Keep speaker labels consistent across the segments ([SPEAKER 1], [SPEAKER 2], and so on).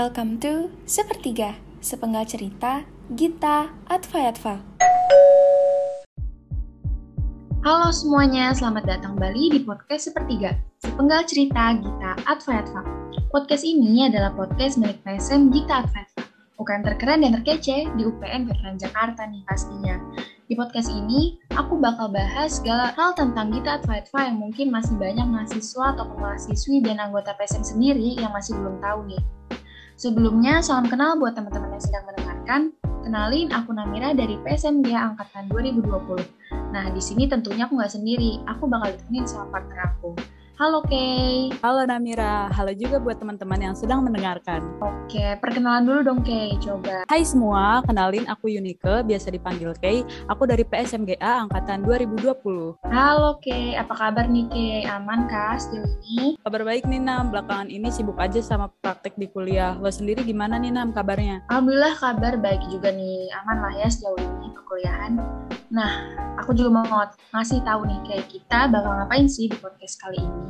[SPEAKER 1] Welcome to Sepertiga, sepenggal cerita Gita Advayatva. Halo semuanya, selamat datang kembali di podcast Sepertiga, sepenggal cerita Gita Advayatva. Podcast ini adalah podcast milik PSM Gita Advayatva, bukan terkeren dan terkece di UPN Veteran Jakarta nih pastinya. Di podcast ini, aku bakal bahas segala hal tentang Gita Advaitva yang mungkin masih banyak mahasiswa atau mahasiswi dan anggota PSM sendiri yang masih belum tahu nih. Sebelumnya, salam kenal buat teman-teman yang sedang mendengarkan. Kenalin, aku Namira dari PSMG Angkatan 2020. Nah, di sini tentunya aku nggak sendiri, aku bakal ditemenin sama partner aku. Halo Kay.
[SPEAKER 2] Halo Namira, halo juga buat teman-teman yang sedang mendengarkan.
[SPEAKER 1] Oke, perkenalan dulu dong Kay, coba.
[SPEAKER 2] Hai semua, kenalin aku Yunike, biasa dipanggil Kay. Aku dari PSMGA Angkatan 2020.
[SPEAKER 1] Halo Kay, apa kabar nih Kay? Aman kah sejauh ini?
[SPEAKER 2] Kabar baik nih Nam, belakangan ini sibuk aja sama praktek di kuliah. Lo sendiri gimana nih Nam kabarnya?
[SPEAKER 1] Alhamdulillah kabar baik juga nih, aman lah ya sejauh ini perkuliahan. Nah, aku juga mau ngasih tahu nih kayak kita bakal ngapain sih di podcast kali ini.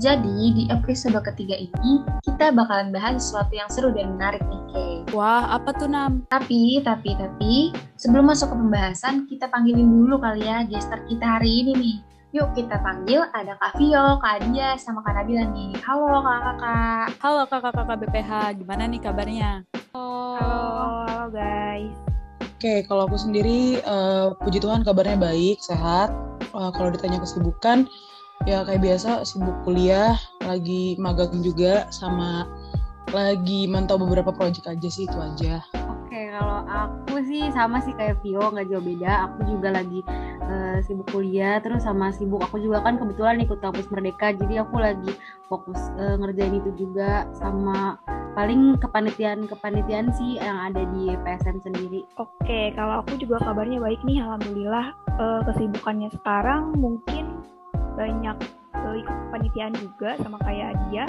[SPEAKER 1] Jadi di episode ketiga ini kita bakalan bahas sesuatu yang seru dan menarik nih Kay.
[SPEAKER 2] Wah, apa tuh Nam?
[SPEAKER 1] Tapi, tapi, tapi sebelum masuk ke pembahasan kita panggilin dulu kali ya gestar kita hari ini nih. Yuk kita panggil ada Kak Vio, Kak Adia, sama Kak Nabila nih. Halo kakak-kakak.
[SPEAKER 2] Halo kakak-kakak BPH, gimana nih kabarnya?
[SPEAKER 1] Halo, halo guys.
[SPEAKER 3] Oke, kalau aku sendiri, uh, puji Tuhan kabarnya baik, sehat. Uh, kalau ditanya kesibukan, ya kayak biasa sibuk kuliah, lagi magang juga, sama lagi mantau beberapa proyek aja sih itu aja.
[SPEAKER 4] Oke, kalau aku sih sama sih kayak Vio, nggak jauh beda. Aku juga lagi uh, sibuk kuliah, terus sama sibuk aku juga kan kebetulan ikut kampus Merdeka, jadi aku lagi fokus uh, ngerjain itu juga sama paling kepanitiaan kepanitiaan sih yang ada di PSM sendiri.
[SPEAKER 5] Oke, kalau aku juga kabarnya baik nih, alhamdulillah. Uh, kesibukannya sekarang mungkin banyak uh, ikut kepanitiaan juga sama kayak dia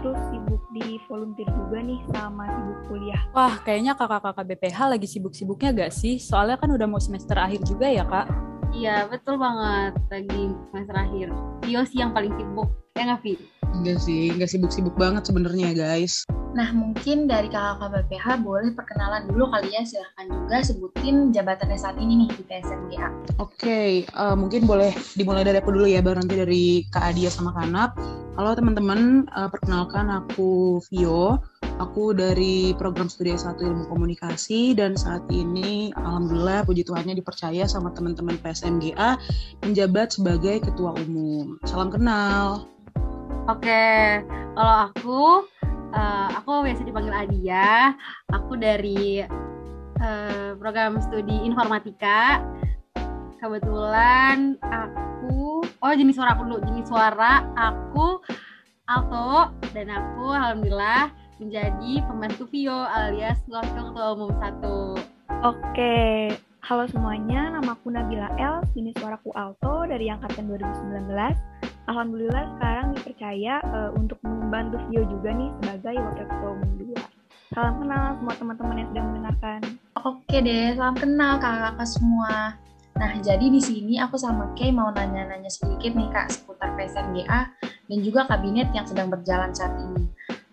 [SPEAKER 5] terus sibuk di volunteer juga nih sama sibuk kuliah.
[SPEAKER 2] Wah, kayaknya kakak-kakak BPH lagi sibuk-sibuknya gak sih? Soalnya kan udah mau semester akhir juga ya, Kak?
[SPEAKER 4] Iya, betul banget. Lagi semester akhir. Tio sih yang paling sibuk. Ya nggak, Vi?
[SPEAKER 3] Enggak sih, enggak sibuk-sibuk banget sebenarnya guys.
[SPEAKER 1] Nah, mungkin dari kakak-kakak BPH boleh perkenalan dulu kali ya. Silahkan juga sebutin jabatannya saat ini nih di PSMGA.
[SPEAKER 3] Oke, okay, uh, mungkin boleh dimulai dari aku dulu ya, baru nanti dari Kak Adia sama Kanap. Halo teman-teman, uh, perkenalkan aku Vio. Aku dari program studi S1 Ilmu Komunikasi dan saat ini alhamdulillah puji Tuhannya dipercaya sama teman-teman PSMGA menjabat sebagai ketua umum. Salam kenal.
[SPEAKER 4] Oke, kalau aku uh, aku biasa dipanggil Adia. Aku dari uh, program studi informatika. Kebetulan aku oh jenis suara aku dulu, jenis suara aku alto dan aku alhamdulillah menjadi pembantu Vio alias wakil ketua umum satu.
[SPEAKER 5] Oke, halo semuanya, nama aku Nabila El, jenis suaraku alto dari angkatan 2019. Alhamdulillah sekarang dipercaya uh, untuk membantu Vio juga nih sebagai wakil ketua umum dua. Salam kenal semua teman-teman yang sedang mendengarkan.
[SPEAKER 1] Oke deh, salam kenal kakak-kakak semua. Nah, jadi di sini aku sama Kay mau nanya-nanya sedikit nih Kak seputar PSMGA dan juga kabinet yang sedang berjalan saat ini.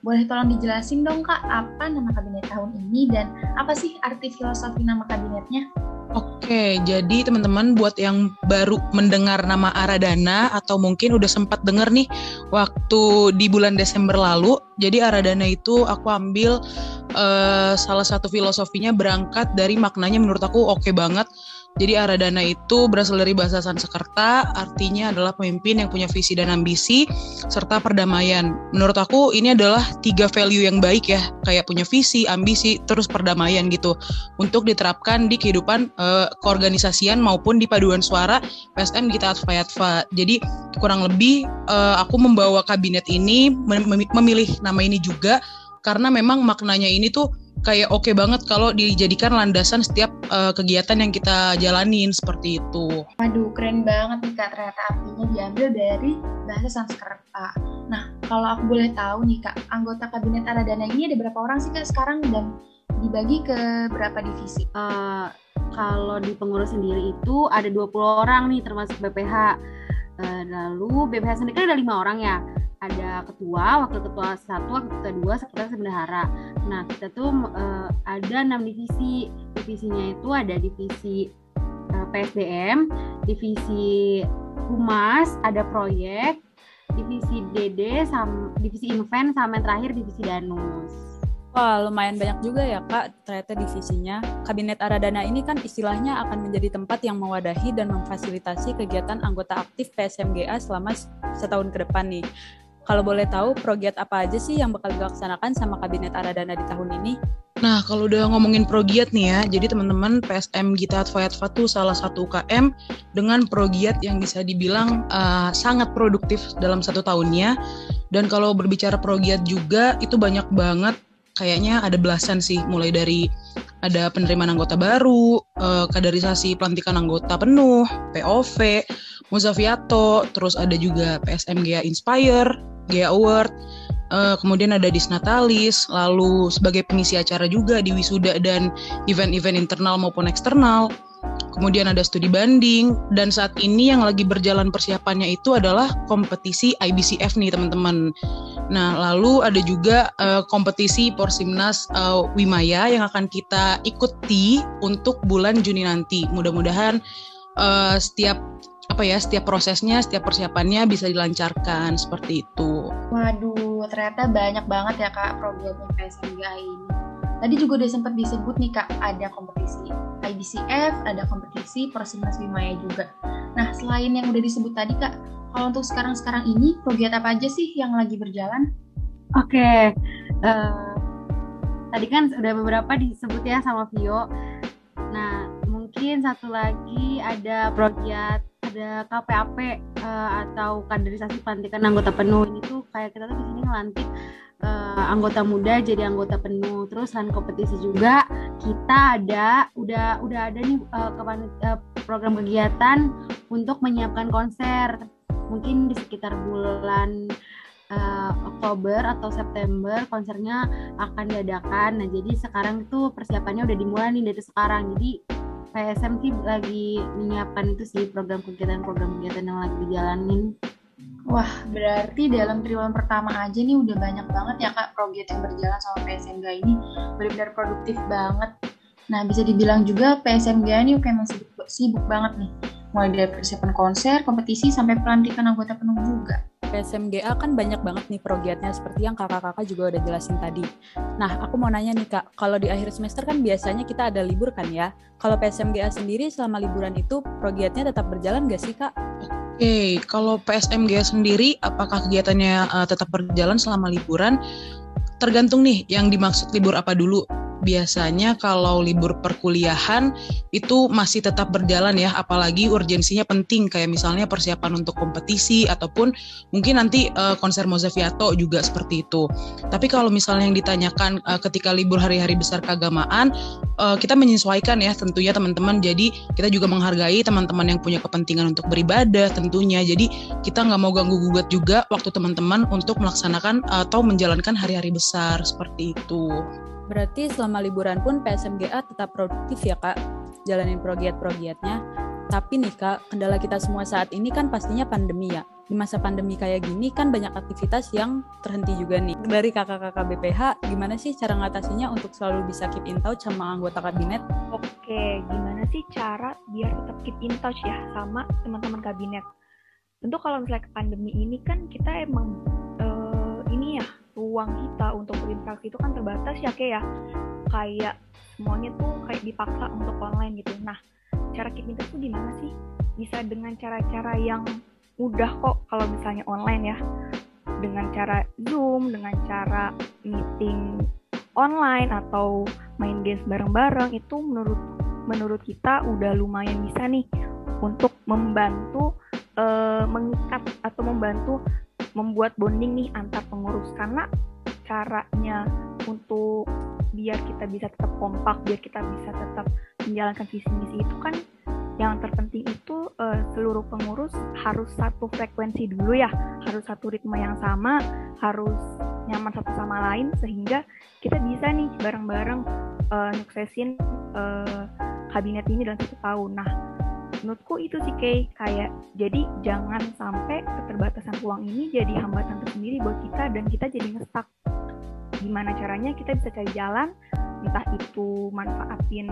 [SPEAKER 1] Boleh tolong dijelasin dong Kak, apa nama kabinet tahun ini dan apa sih arti filosofi nama kabinetnya?
[SPEAKER 3] Oke, jadi teman-teman buat yang baru mendengar nama Aradana atau mungkin udah sempat dengar nih waktu di bulan Desember lalu, jadi Aradana itu aku ambil uh, salah satu filosofinya berangkat dari maknanya menurut aku oke okay banget jadi Aradana itu berasal dari bahasa Sanskerta, artinya adalah pemimpin yang punya visi dan ambisi, serta perdamaian. Menurut aku ini adalah tiga value yang baik ya, kayak punya visi, ambisi, terus perdamaian gitu, untuk diterapkan di kehidupan uh, keorganisasian maupun di paduan suara PSM Gita Atfayatfa. Jadi kurang lebih uh, aku membawa kabinet ini memilih nama ini juga karena memang maknanya ini tuh kayak oke okay banget kalau dijadikan landasan setiap uh, kegiatan yang kita jalanin seperti itu.
[SPEAKER 1] Waduh, keren banget nih Kak, ternyata artinya diambil dari bahasa Sanskerta. Nah, kalau aku boleh tahu nih Kak, anggota kabinet Aradana ini ada berapa orang sih Kak sekarang dan dibagi ke berapa divisi?
[SPEAKER 4] Uh, kalau di pengurus sendiri itu ada 20 orang nih termasuk BPH. Uh, lalu BPH sendiri kan ada lima orang ya. Ada ketua, wakil ketua satu, wakil ketua dua, sekretaris bendahara. Nah kita tuh uh, ada enam divisi. Divisinya itu ada divisi uh, PSDM, divisi humas, ada proyek, divisi DD, sam, divisi invent, sama yang terakhir divisi danus.
[SPEAKER 2] Wah, lumayan banyak juga ya Kak ternyata divisinya. Kabinet Aradana ini kan istilahnya akan menjadi tempat yang mewadahi dan memfasilitasi kegiatan anggota aktif PSMGA selama setahun ke depan nih. Kalau boleh tahu, progiat apa aja sih yang bakal dilaksanakan sama Kabinet Aradana di tahun ini?
[SPEAKER 3] Nah, kalau udah ngomongin progiat nih ya, jadi teman-teman PSM Gita Atfayatfa tuh salah satu UKM dengan progiat yang bisa dibilang uh, sangat produktif dalam satu tahunnya. Dan kalau berbicara progiat juga, itu banyak banget, kayaknya ada belasan sih, mulai dari ada penerimaan anggota baru, uh, kaderisasi pelantikan anggota penuh, POV, Muzafiato, terus ada juga PSMGA Inspire, Gea Award, uh, kemudian ada Disnatalis, lalu sebagai pengisi acara juga di wisuda dan event-event internal maupun eksternal. Kemudian ada studi banding dan saat ini yang lagi berjalan persiapannya itu adalah kompetisi IBCF nih teman-teman. Nah lalu ada juga uh, kompetisi Porsimnas uh, Wimaya yang akan kita ikuti untuk bulan Juni nanti. Mudah-mudahan uh, setiap apa ya setiap prosesnya setiap persiapannya bisa dilancarkan seperti itu.
[SPEAKER 1] Waduh, ternyata banyak banget ya kak programnya PSMGA ini. Tadi juga udah sempat disebut nih kak ada kompetisi IBCF, ada kompetisi Persimas Bimaya juga. Nah selain yang udah disebut tadi kak, kalau untuk sekarang-sekarang ini program apa aja sih yang lagi berjalan?
[SPEAKER 4] Oke, okay. uh, eh, tadi kan udah beberapa disebut ya sama Vio. Nah mungkin satu lagi ada program ada KPAP uh, eh, atau kaderisasi pelantikan anggota penuh ini tuh kayak kita tuh di sini ngelantik uh, anggota muda jadi anggota penuh terus selain kompetisi juga kita ada udah udah ada nih uh, uh, program kegiatan untuk menyiapkan konser mungkin di sekitar bulan uh, Oktober atau September konsernya akan diadakan. Nah, jadi sekarang tuh persiapannya udah dimulai nih dari sekarang. Jadi PSM sih lagi menyiapkan itu sih program kegiatan-program kegiatan yang lagi dijalanin.
[SPEAKER 1] Wah, berarti dalam triwulan pertama aja nih udah banyak banget ya Kak proyek yang berjalan sama PSMG ini. Benar-benar produktif banget. Nah, bisa dibilang juga PSMG ini memang sibuk, sibuk banget nih. Mulai dari persiapan konser, kompetisi, sampai pelantikan anggota penuh juga.
[SPEAKER 2] PSMGA kan banyak banget nih progiatnya seperti yang kakak-kakak juga udah jelasin tadi. Nah, aku mau nanya nih kak, kalau di akhir semester kan biasanya kita ada libur kan ya? Kalau PSMGA sendiri selama liburan itu progiatnya tetap berjalan gak sih kak?
[SPEAKER 3] Oke, okay, kalau PSMGA sendiri apakah kegiatannya uh, tetap berjalan selama liburan? Tergantung nih yang dimaksud libur apa dulu biasanya kalau libur perkuliahan itu masih tetap berjalan ya, apalagi urgensinya penting kayak misalnya persiapan untuk kompetisi ataupun mungkin nanti uh, konser Mozaviato juga seperti itu. Tapi kalau misalnya yang ditanyakan uh, ketika libur hari-hari besar keagamaan, uh, kita menyesuaikan ya tentunya teman-teman. Jadi kita juga menghargai teman-teman yang punya kepentingan untuk beribadah tentunya. Jadi kita nggak mau ganggu gugat juga waktu teman-teman untuk melaksanakan atau menjalankan hari-hari besar seperti itu.
[SPEAKER 2] Berarti selama liburan pun PSMGA tetap produktif ya kak, jalanin progiat-progiatnya. Tapi nih kak, kendala kita semua saat ini kan pastinya pandemi ya. Di masa pandemi kayak gini kan banyak aktivitas yang terhenti juga nih. Dari kakak-kakak BPH, gimana sih cara ngatasinya untuk selalu bisa keep in touch sama anggota kabinet?
[SPEAKER 5] Oke, gimana sih cara biar tetap keep in touch ya sama teman-teman kabinet? Tentu kalau misalnya pandemi ini kan kita emang uh, ini ya ruang kita untuk berinteraksi itu kan terbatas ya kayak ya. Kayak semuanya tuh kayak dipaksa untuk online gitu. Nah cara keep in tuh gimana sih? Bisa dengan cara-cara yang mudah kok kalau misalnya online ya. Dengan cara zoom dengan cara meeting online atau main games bareng-bareng itu menurut menurut kita udah lumayan bisa nih untuk membantu uh, mengikat atau membantu membuat bonding nih antar pengurus karena caranya untuk biar kita bisa tetap kompak, biar kita bisa tetap menjalankan visi misi itu kan yang terpenting itu uh, seluruh pengurus harus satu frekuensi dulu ya, harus satu ritme yang sama, harus nyaman satu sama lain sehingga kita bisa nih bareng-bareng uh, nyuksesin uh, kabinet ini dalam satu tahun. Nah, menurutku itu sih kayak kayak jadi jangan sampai keterbatasan uang ini jadi hambatan tersendiri buat kita dan kita jadi ngestak gimana caranya kita bisa cari jalan entah itu manfaatin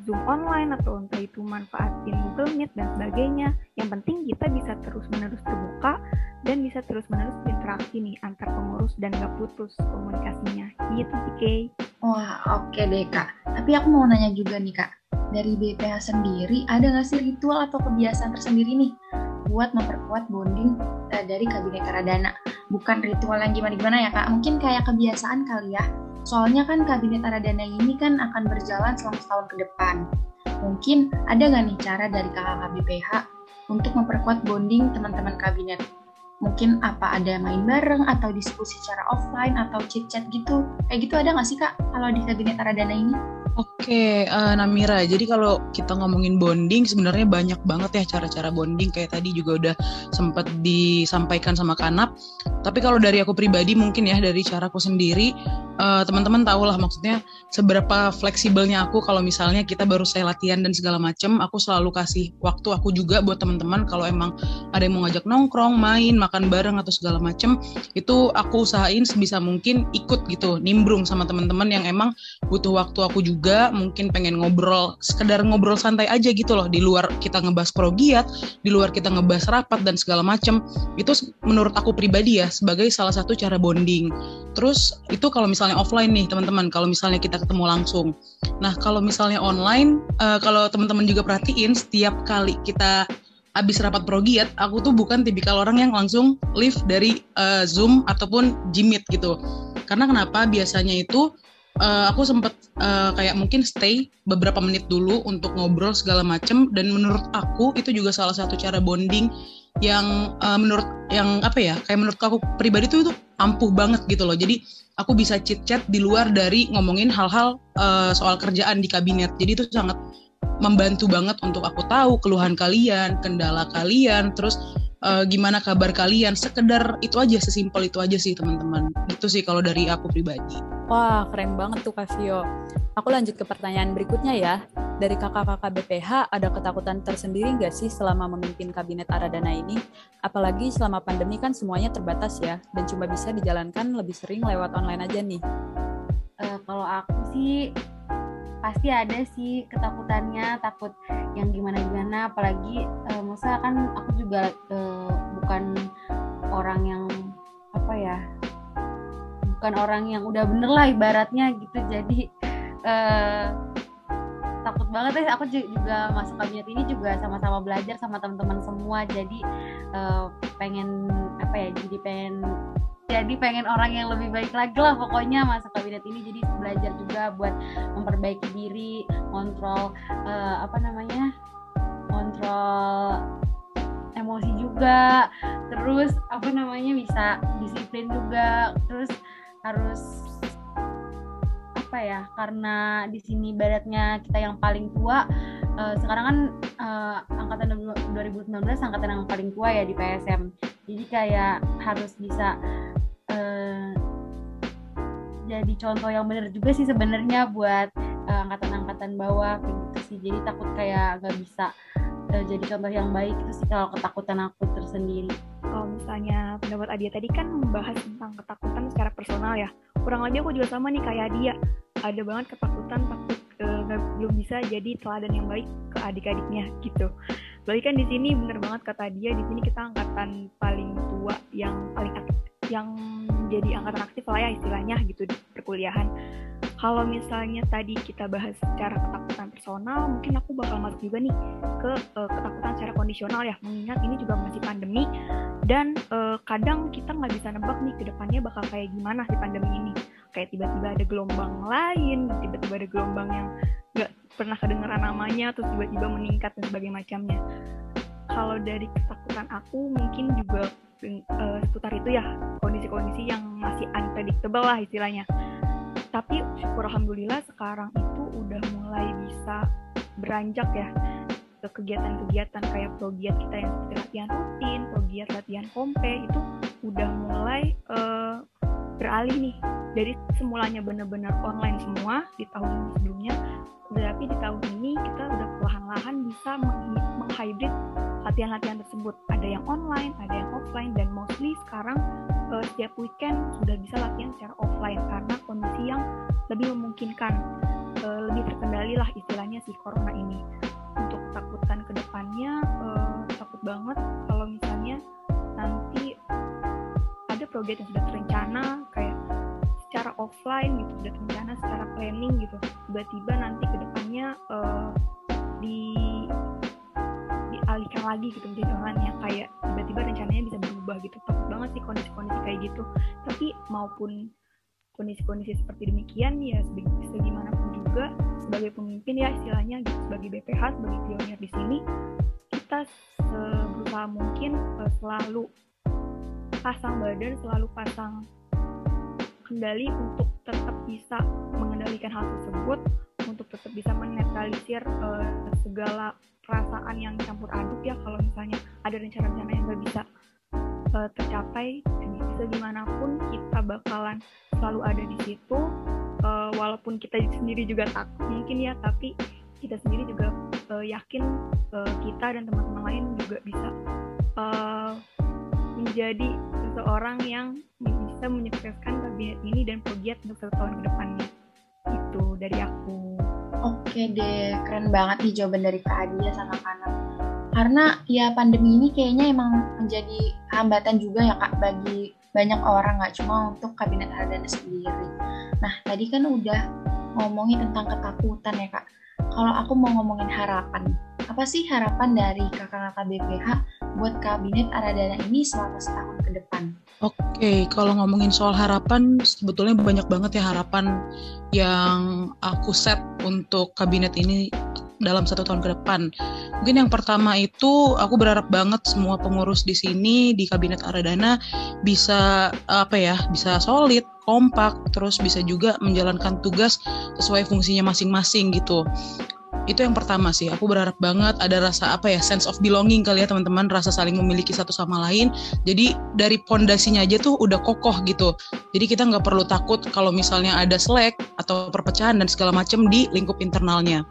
[SPEAKER 5] Zoom online atau entah itu manfaatin Google Meet dan sebagainya. Yang penting kita bisa terus-menerus terbuka dan bisa terus-menerus berinteraksi nih antar pengurus dan gak putus komunikasinya. Gitu sih, Kay.
[SPEAKER 1] Wah, oke okay deh, Kak. Tapi aku mau nanya juga nih, Kak. Dari BPH sendiri, ada nggak sih ritual atau kebiasaan tersendiri nih buat memperkuat bonding uh, dari Kabinet Karadana? Bukan ritual yang gimana-gimana ya, Kak. Mungkin kayak kebiasaan kali ya. Soalnya kan Kabinet Karadana ini kan akan berjalan selama setahun ke depan. Mungkin ada nggak nih cara dari kakak BPH untuk memperkuat bonding teman-teman kabinet? Mungkin apa ada main bareng atau diskusi secara offline atau chit chat gitu kayak gitu ada nggak sih kak kalau di kabinet Aradana ini?
[SPEAKER 3] Oke, uh, Namira. Jadi kalau kita ngomongin bonding, sebenarnya banyak banget ya cara-cara bonding. Kayak tadi juga udah sempat disampaikan sama Kanap. Tapi kalau dari aku pribadi, mungkin ya dari caraku sendiri, uh, teman-teman tahu lah maksudnya seberapa fleksibelnya aku kalau misalnya kita baru saya latihan dan segala macem. Aku selalu kasih waktu aku juga buat teman-teman kalau emang ada yang mau ngajak nongkrong, main, makan bareng atau segala macem, itu aku usahain sebisa mungkin ikut gitu, nimbrung sama teman-teman yang emang butuh waktu aku juga mungkin pengen ngobrol sekedar ngobrol santai aja gitu loh. Di luar kita ngebahas progiat di luar kita ngebahas rapat dan segala macem itu menurut aku pribadi ya sebagai salah satu cara bonding. Terus itu kalau misalnya offline nih teman-teman kalau misalnya kita ketemu langsung. Nah kalau misalnya online uh, kalau teman-teman juga perhatiin setiap kali kita abis rapat progiat, aku tuh bukan tipikal orang yang langsung live dari uh, Zoom ataupun Jimit gitu. Karena kenapa? Biasanya itu uh, aku sempat uh, kayak mungkin stay beberapa menit dulu untuk ngobrol segala macem dan menurut aku itu juga salah satu cara bonding yang uh, menurut yang apa ya kayak menurut aku pribadi tuh itu ampuh banget gitu loh jadi aku bisa chit chat di luar dari ngomongin hal-hal uh, soal kerjaan di kabinet jadi itu sangat membantu banget untuk aku tahu keluhan kalian kendala kalian terus uh, gimana kabar kalian. Sekedar itu aja sesimpel itu aja sih teman-teman. Itu sih kalau dari aku pribadi.
[SPEAKER 2] Wah keren banget tuh Kak Vio. Aku lanjut ke pertanyaan berikutnya ya. Dari kakak-kakak BPH ada ketakutan tersendiri nggak sih selama memimpin kabinet Aradana ini? Apalagi selama pandemi kan semuanya terbatas ya, dan cuma bisa dijalankan lebih sering lewat online aja nih.
[SPEAKER 4] Uh, kalau aku sih pasti ada sih ketakutannya takut yang gimana gimana apalagi uh, masa kan aku juga uh, bukan orang yang apa ya bukan orang yang udah bener lah ibaratnya gitu. Jadi uh, takut banget ya aku juga masuk kabinet ini juga sama-sama belajar sama teman-teman semua. Jadi uh, pengen apa ya jadi pengen jadi pengen orang yang lebih baik lagi lah pokoknya masuk kabinet ini. Jadi belajar juga buat memperbaiki diri kontrol uh, apa namanya kontrol emosi juga. Terus apa namanya bisa disiplin juga. Terus harus apa ya karena di sini baratnya kita yang paling tua uh, sekarang kan uh, angkatan 2019 angkatan yang paling tua ya di PSM jadi kayak harus bisa uh, jadi contoh yang benar juga sih sebenarnya buat angkatan-angkatan uh, bawah kayak gitu sih. Jadi takut kayak nggak bisa uh, jadi contoh yang baik itu sih kalau ketakutan aku tersendiri.
[SPEAKER 5] Kalau misalnya pendapat Adia tadi kan membahas tentang ketakutan secara personal ya. Kurang lebih aku juga sama nih kayak dia ada banget ketakutan takut uh, belum bisa jadi teladan yang baik ke adik-adiknya gitu. Berarti kan di sini bener banget kata dia di sini kita angkatan paling tua yang paling aktif, yang jadi angkatan aktif lah ya istilahnya gitu di perkuliahan. Kalau misalnya tadi kita bahas secara ketakutan personal, mungkin aku bakal masuk juga nih ke uh, ketakutan secara kondisional ya, mengingat ini juga masih pandemi dan uh, kadang kita nggak bisa nebak nih ke depannya bakal kayak gimana si pandemi ini. Kayak tiba-tiba ada gelombang lain, tiba-tiba ada gelombang yang nggak pernah kedengeran namanya, terus tiba-tiba meningkat dan sebagainya macamnya. Kalau dari ketakutan aku mungkin juga uh, seputar itu ya kondisi-kondisi yang masih unpredictable lah istilahnya. Tapi syukur alhamdulillah sekarang itu udah mulai bisa beranjak ya ke kegiatan-kegiatan kayak progiat kita yang seperti latihan rutin, progiat latihan kompe itu udah mulai uh, beralih nih. Dari semulanya benar-benar online semua di tahun sebelumnya Tetapi di tahun ini kita udah perlahan-lahan bisa menghybrid latihan-latihan tersebut. Ada yang online, ada yang offline, dan mostly sekarang uh, setiap weekend sudah bisa latihan secara offline karena kondisi yang lebih memungkinkan, uh, lebih terkendali lah istilahnya si corona ini. Untuk takutan ke depannya, uh, takut banget kalau misalnya nanti ada proyek yang sudah terencana kayak secara offline gitu sudah terencana secara planning gitu. Tiba-tiba nanti ke depannya uh, di dialihkan lagi gitu menjadi online yang kayak tiba-tiba rencananya bisa berubah gitu. Takut banget sih kondisi-kondisi kayak gitu. Tapi maupun kondisi-kondisi seperti demikian ya segimanapun juga sebagai pemimpin ya istilahnya gitu sebagai BPH sebagai pionir di sini kita berusaha mungkin uh, selalu pasang badan selalu pasang kendali untuk tetap bisa mengendalikan hal tersebut untuk tetap bisa menetralisir uh, segala perasaan yang campur aduk ya kalau misalnya ada rencana-rencana yang nggak bisa uh, tercapai segimanapun kita bakalan selalu ada di situ. Uh, walaupun kita sendiri juga takut mungkin ya tapi kita sendiri juga uh, yakin uh, kita dan teman-teman lain juga bisa uh, menjadi seseorang yang bisa menyukseskan kabinet ini dan proyek untuk satu tahun ke depannya. Itu dari aku.
[SPEAKER 1] Oke deh, keren banget nih jawaban dari Kak Adia sama Kanan. Karena ya pandemi ini kayaknya emang menjadi hambatan juga ya Kak bagi banyak orang nggak cuma untuk kabinet Ardana sendiri. Nah tadi kan udah ngomongin tentang ketakutan ya Kak. Kalau aku mau ngomongin harapan, apa sih harapan dari kakak-kakak BPH buat kabinet Aradana ini selama setahun ke depan?
[SPEAKER 3] Oke, kalau ngomongin soal harapan, sebetulnya banyak banget ya harapan yang aku set untuk kabinet ini dalam satu tahun ke depan. Mungkin yang pertama itu aku berharap banget semua pengurus di sini di kabinet Aradana bisa apa ya, bisa solid, kompak, terus bisa juga menjalankan tugas sesuai fungsinya masing-masing gitu itu yang pertama sih. Aku berharap banget ada rasa apa ya sense of belonging kali ya teman-teman. Rasa saling memiliki satu sama lain. Jadi dari pondasinya aja tuh udah kokoh gitu. Jadi kita nggak perlu takut kalau misalnya ada slack atau perpecahan dan segala macam di lingkup internalnya.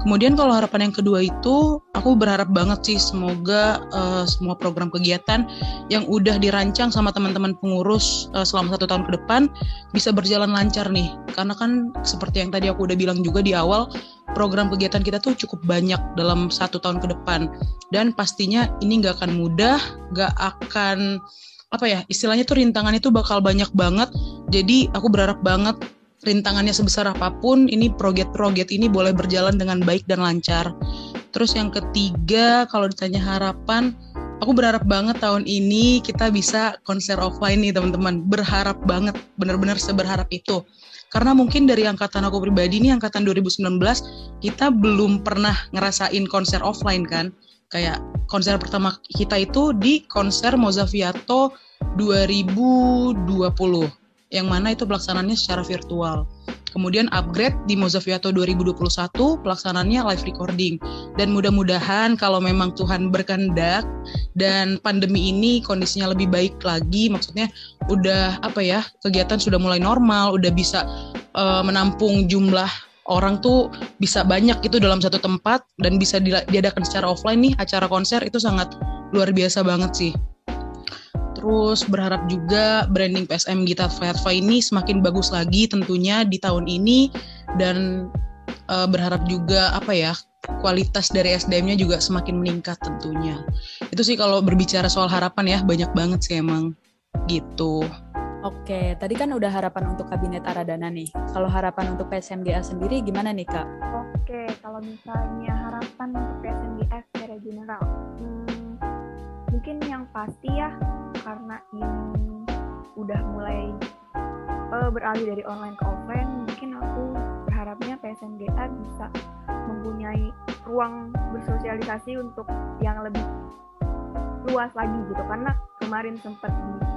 [SPEAKER 3] Kemudian kalau harapan yang kedua itu aku berharap banget sih semoga uh, semua program kegiatan yang udah dirancang sama teman-teman pengurus uh, selama satu tahun ke depan bisa berjalan lancar nih. Karena kan seperti yang tadi aku udah bilang juga di awal program kegiatan kita tuh cukup banyak dalam satu tahun ke depan. Dan pastinya ini nggak akan mudah nggak akan apa ya istilahnya tuh rintangannya tuh bakal banyak banget. Jadi aku berharap banget rintangannya sebesar apa pun ini proyek-proyek ini boleh berjalan dengan baik dan lancar. Terus yang ketiga kalau ditanya harapan aku berharap banget tahun ini kita bisa konser offline nih teman-teman. Berharap banget benar-benar seberharap itu. Karena mungkin dari angkatan aku pribadi ini angkatan 2019 kita belum pernah ngerasain konser offline kan? Kayak konser pertama kita itu di konser Mozaviato 2020 yang mana itu pelaksananya secara virtual Kemudian upgrade di Mozaviato 2021 pelaksananya live recording. Dan mudah-mudahan kalau memang Tuhan berkehendak dan pandemi ini kondisinya lebih baik lagi, maksudnya udah apa ya, kegiatan sudah mulai normal, udah bisa uh, menampung jumlah orang tuh bisa banyak itu dalam satu tempat dan bisa diadakan secara offline nih acara konser itu sangat luar biasa banget sih terus berharap juga branding PSM Gita Fatva ini semakin bagus lagi tentunya di tahun ini dan uh, berharap juga apa ya kualitas dari SDM-nya juga semakin meningkat tentunya. Itu sih kalau berbicara soal harapan ya banyak banget sih emang gitu.
[SPEAKER 2] Oke, tadi kan udah harapan untuk Kabinet Aradana nih. Kalau harapan untuk PSMGA sendiri gimana nih Kak?
[SPEAKER 5] Oke, kalau misalnya harapan untuk PSMGA secara general, hmm, mungkin yang pasti ya karena ini udah mulai uh, beralih dari online ke offline mungkin aku berharapnya PSMGA bisa mempunyai ruang bersosialisasi untuk yang lebih luas lagi gitu. Karena kemarin sempat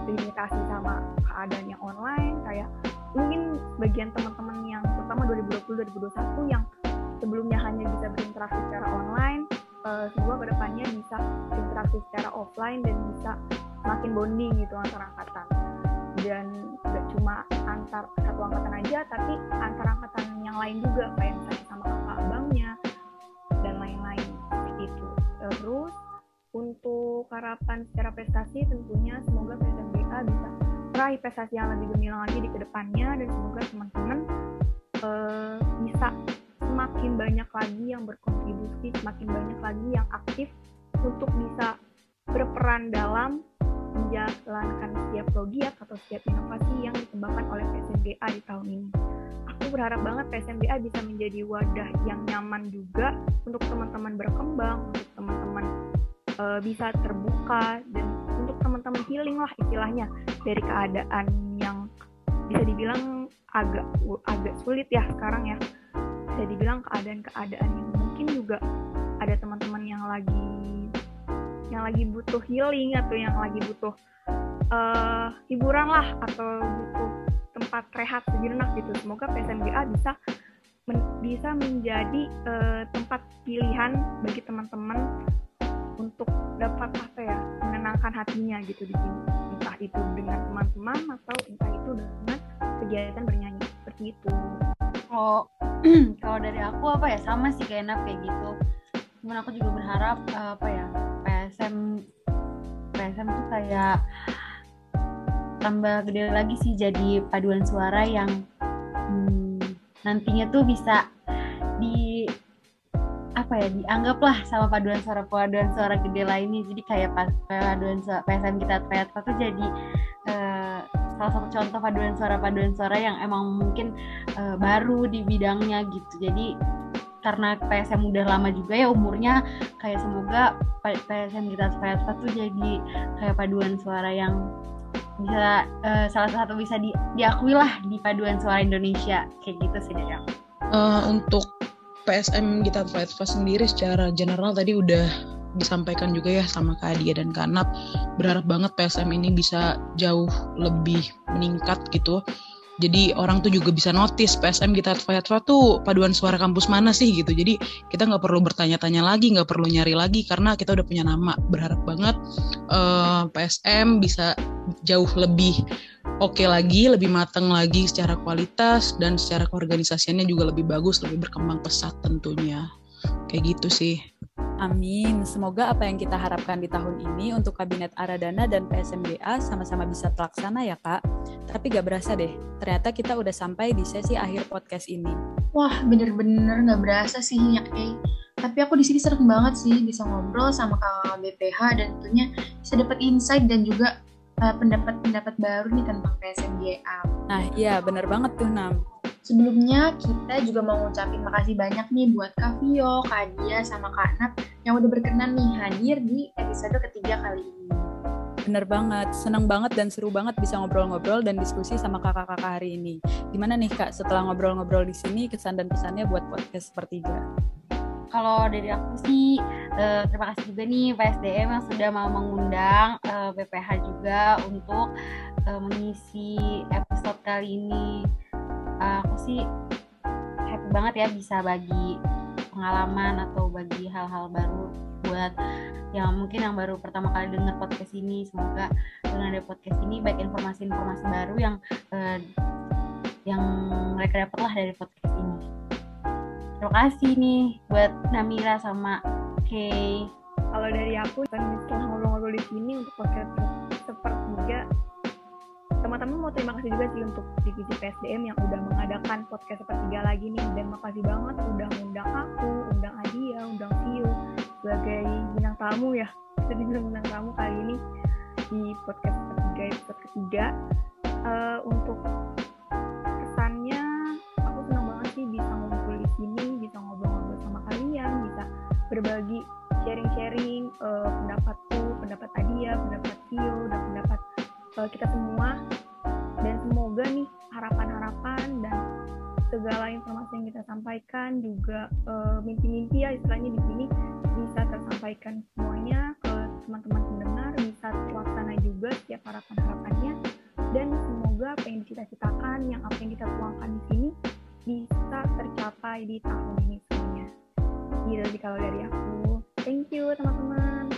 [SPEAKER 5] dilimitasi sama keadaan yang online kayak mungkin bagian teman-teman yang terutama 2020 2021 yang sebelumnya hanya bisa berinteraksi secara online uh, semoga ke depannya bisa interaksi secara offline dan bisa makin bonding gitu antar angkatan. Dan gak cuma antar satu angkatan aja tapi antar angkatan yang lain juga kayak misalnya sama kakak abangnya dan lain-lain. Seperti itu terus untuk harapan secara prestasi tentunya semoga PSMBA bisa meraih prestasi yang lebih gemilang lagi di ke depannya dan semoga teman-teman uh, bisa semakin banyak lagi yang berkontribusi semakin banyak lagi yang aktif untuk bisa berperan dalam menjalankan setiap progiat atau setiap inovasi yang dikembangkan oleh PSMBA di tahun ini. Aku berharap banget PSMBA bisa menjadi wadah yang nyaman juga untuk teman-teman berkembang, untuk teman-teman uh, bisa terbuka dan untuk teman-teman healing lah istilahnya dari keadaan yang bisa dibilang agak agak sulit ya sekarang ya. Bisa dibilang keadaan-keadaan yang mungkin juga ada teman-teman yang lagi yang lagi butuh healing atau yang lagi butuh uh, hiburan lah atau butuh tempat rehat sejenak gitu. Semoga PSMGA bisa men bisa menjadi uh, tempat pilihan bagi teman-teman untuk dapat apa ya menenangkan hatinya gitu di sini entah itu dengan teman-teman atau entah itu dengan kegiatan bernyanyi seperti itu.
[SPEAKER 4] Oh kalau dari aku apa ya sama sih kayak enak kayak gitu. Cuman aku juga berharap uh, apa ya PSM PSM tuh kayak tambah gede lagi sih jadi paduan suara yang hmm, nantinya tuh bisa di apa ya dianggap lah sama paduan suara paduan suara gede lainnya jadi kayak paduan suara PSM kita Triathlon tuh jadi salah satu contoh paduan suara paduan suara yang emang mungkin uh, baru di bidangnya gitu jadi karena PSM udah lama juga ya umurnya kayak semoga PSM kita Svetlana tuh jadi kayak paduan suara yang bisa uh, salah satu bisa di, diakui lah di paduan suara Indonesia kayak gitu sih dari aku.
[SPEAKER 3] Uh, untuk PSM kita Svetlana sendiri secara general tadi udah disampaikan juga ya sama Kak Adia dan Kak Nap berharap banget PSM ini bisa jauh lebih meningkat gitu. Jadi orang tuh juga bisa notice PSM kita Fayatwa tuh paduan suara kampus mana sih gitu. Jadi kita nggak perlu bertanya-tanya lagi nggak perlu nyari lagi karena kita udah punya nama. Berharap banget uh, eh, PSM bisa jauh lebih oke okay lagi lebih matang lagi secara kualitas dan secara keorganisasiannya juga lebih bagus lebih berkembang pesat tentunya. Kayak gitu sih
[SPEAKER 2] Amin. Semoga apa yang kita harapkan di tahun ini untuk Kabinet Aradana dan PSMBA sama-sama bisa terlaksana ya Kak. Tapi gak berasa deh, ternyata kita udah sampai di sesi akhir podcast ini.
[SPEAKER 1] Wah, bener-bener gak berasa sih ya Kay. Tapi aku di sini sering banget sih bisa ngobrol sama kakak BPH dan tentunya bisa dapat insight dan juga eh, pendapat-pendapat uh, baru nih tentang PSMBA.
[SPEAKER 2] Nah, iya bener banget tuh Nam.
[SPEAKER 1] Sebelumnya kita juga mau ngucapin makasih banyak nih buat Kak Vio, Kak Dia, sama Kak Nat yang udah berkenan nih hadir di episode ketiga kali ini.
[SPEAKER 2] Bener banget, seneng banget dan seru banget bisa ngobrol-ngobrol dan diskusi sama kakak-kakak hari ini. Gimana nih kak, setelah ngobrol-ngobrol di sini, kesan dan pesannya buat podcast sepertiga?
[SPEAKER 4] Kalau dari aku sih, uh, terima kasih juga nih PSDM yang sudah mau mengundang uh, eh, BPH juga untuk uh, mengisi episode kali ini uh, aku sih happy banget ya bisa bagi pengalaman atau bagi hal-hal baru buat yang mungkin yang baru pertama kali dengar podcast ini. Semoga dengan ada podcast ini baik informasi-informasi baru yang uh, yang mereka dapat lah dari podcast ini. Terima kasih nih buat Namira sama Kay
[SPEAKER 5] kalau dari aku setelah ngobrol-ngobrol di sini untuk podcast sepertiga teman-teman mau terima kasih juga sih untuk divisi PSDM yang udah mengadakan podcast sepertiga lagi nih. Dan makasih banget udah undang aku, undang Adia, undang Vio sebagai bintang tamu ya. Dibilang bintang tamu kali ini di podcast sepertiga episode ketiga. Uh, untuk kesannya aku senang banget sih bisa ngumpul di sini bisa ngobrol-ngobrol sama kalian bisa berbagi sharing-sharing uh, pendapatku pendapat Adia pendapat Vio dan pendapat uh, kita semua. Dan semoga nih harapan-harapan dan segala informasi yang kita sampaikan juga uh, mimpi-mimpi ya istilahnya di sini bisa tersampaikan semuanya ke teman-teman pendengar bisa terlaksana juga setiap harapan-harapannya. Dan semoga apa yang dicita-citakan yang apa yang kita tuangkan di sini bisa tercapai di tahun ini semuanya. Gitu sih kalau dari aku. Thank you teman-teman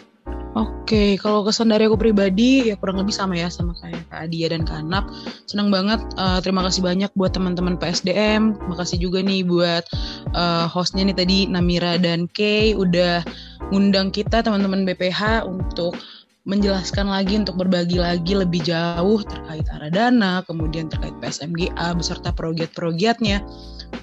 [SPEAKER 3] Oke, kalau kesan dari aku pribadi ya kurang lebih sama ya sama kayak Kak Adia dan Kak Anap. Senang banget. Uh, terima kasih banyak buat teman-teman PSDM. Terima kasih juga nih buat uh, hostnya nih tadi Namira dan Kay udah ngundang kita teman-teman BPH untuk menjelaskan lagi untuk berbagi lagi lebih jauh terkait Aradana, kemudian terkait PSMGA beserta progiat-progiatnya.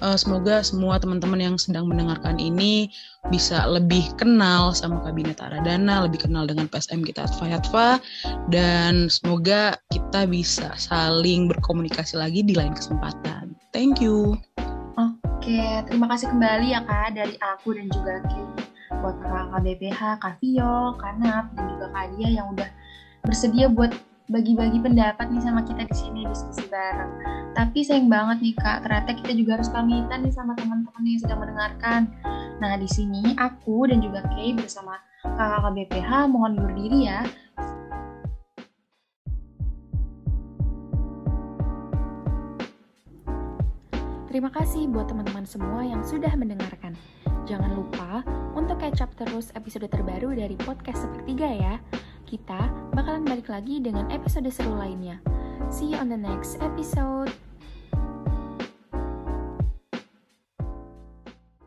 [SPEAKER 3] Uh, semoga semua teman-teman yang sedang mendengarkan ini bisa lebih kenal sama Kabinet Aradana, lebih kenal dengan PSM kita Atfa dan semoga kita bisa saling berkomunikasi lagi di lain kesempatan. Thank you.
[SPEAKER 1] Oke, terima kasih kembali ya Kak dari aku dan juga Kay buat kakak BPH, Kak Vio, Kak dan juga Kak Dia yang udah bersedia buat bagi-bagi pendapat nih sama kita di sini diskusi bareng. Tapi sayang banget nih kak, ternyata kita juga harus pamitan nih sama teman-teman yang sedang mendengarkan. Nah di sini aku dan juga Kay bersama kakak BPH mohon undur diri ya.
[SPEAKER 6] Terima kasih buat teman-teman semua yang sudah mendengarkan. Jangan lupa untuk catch up terus episode terbaru dari podcast sepertiga ya. Kita bakalan balik lagi dengan episode seru lainnya. See you on the next episode.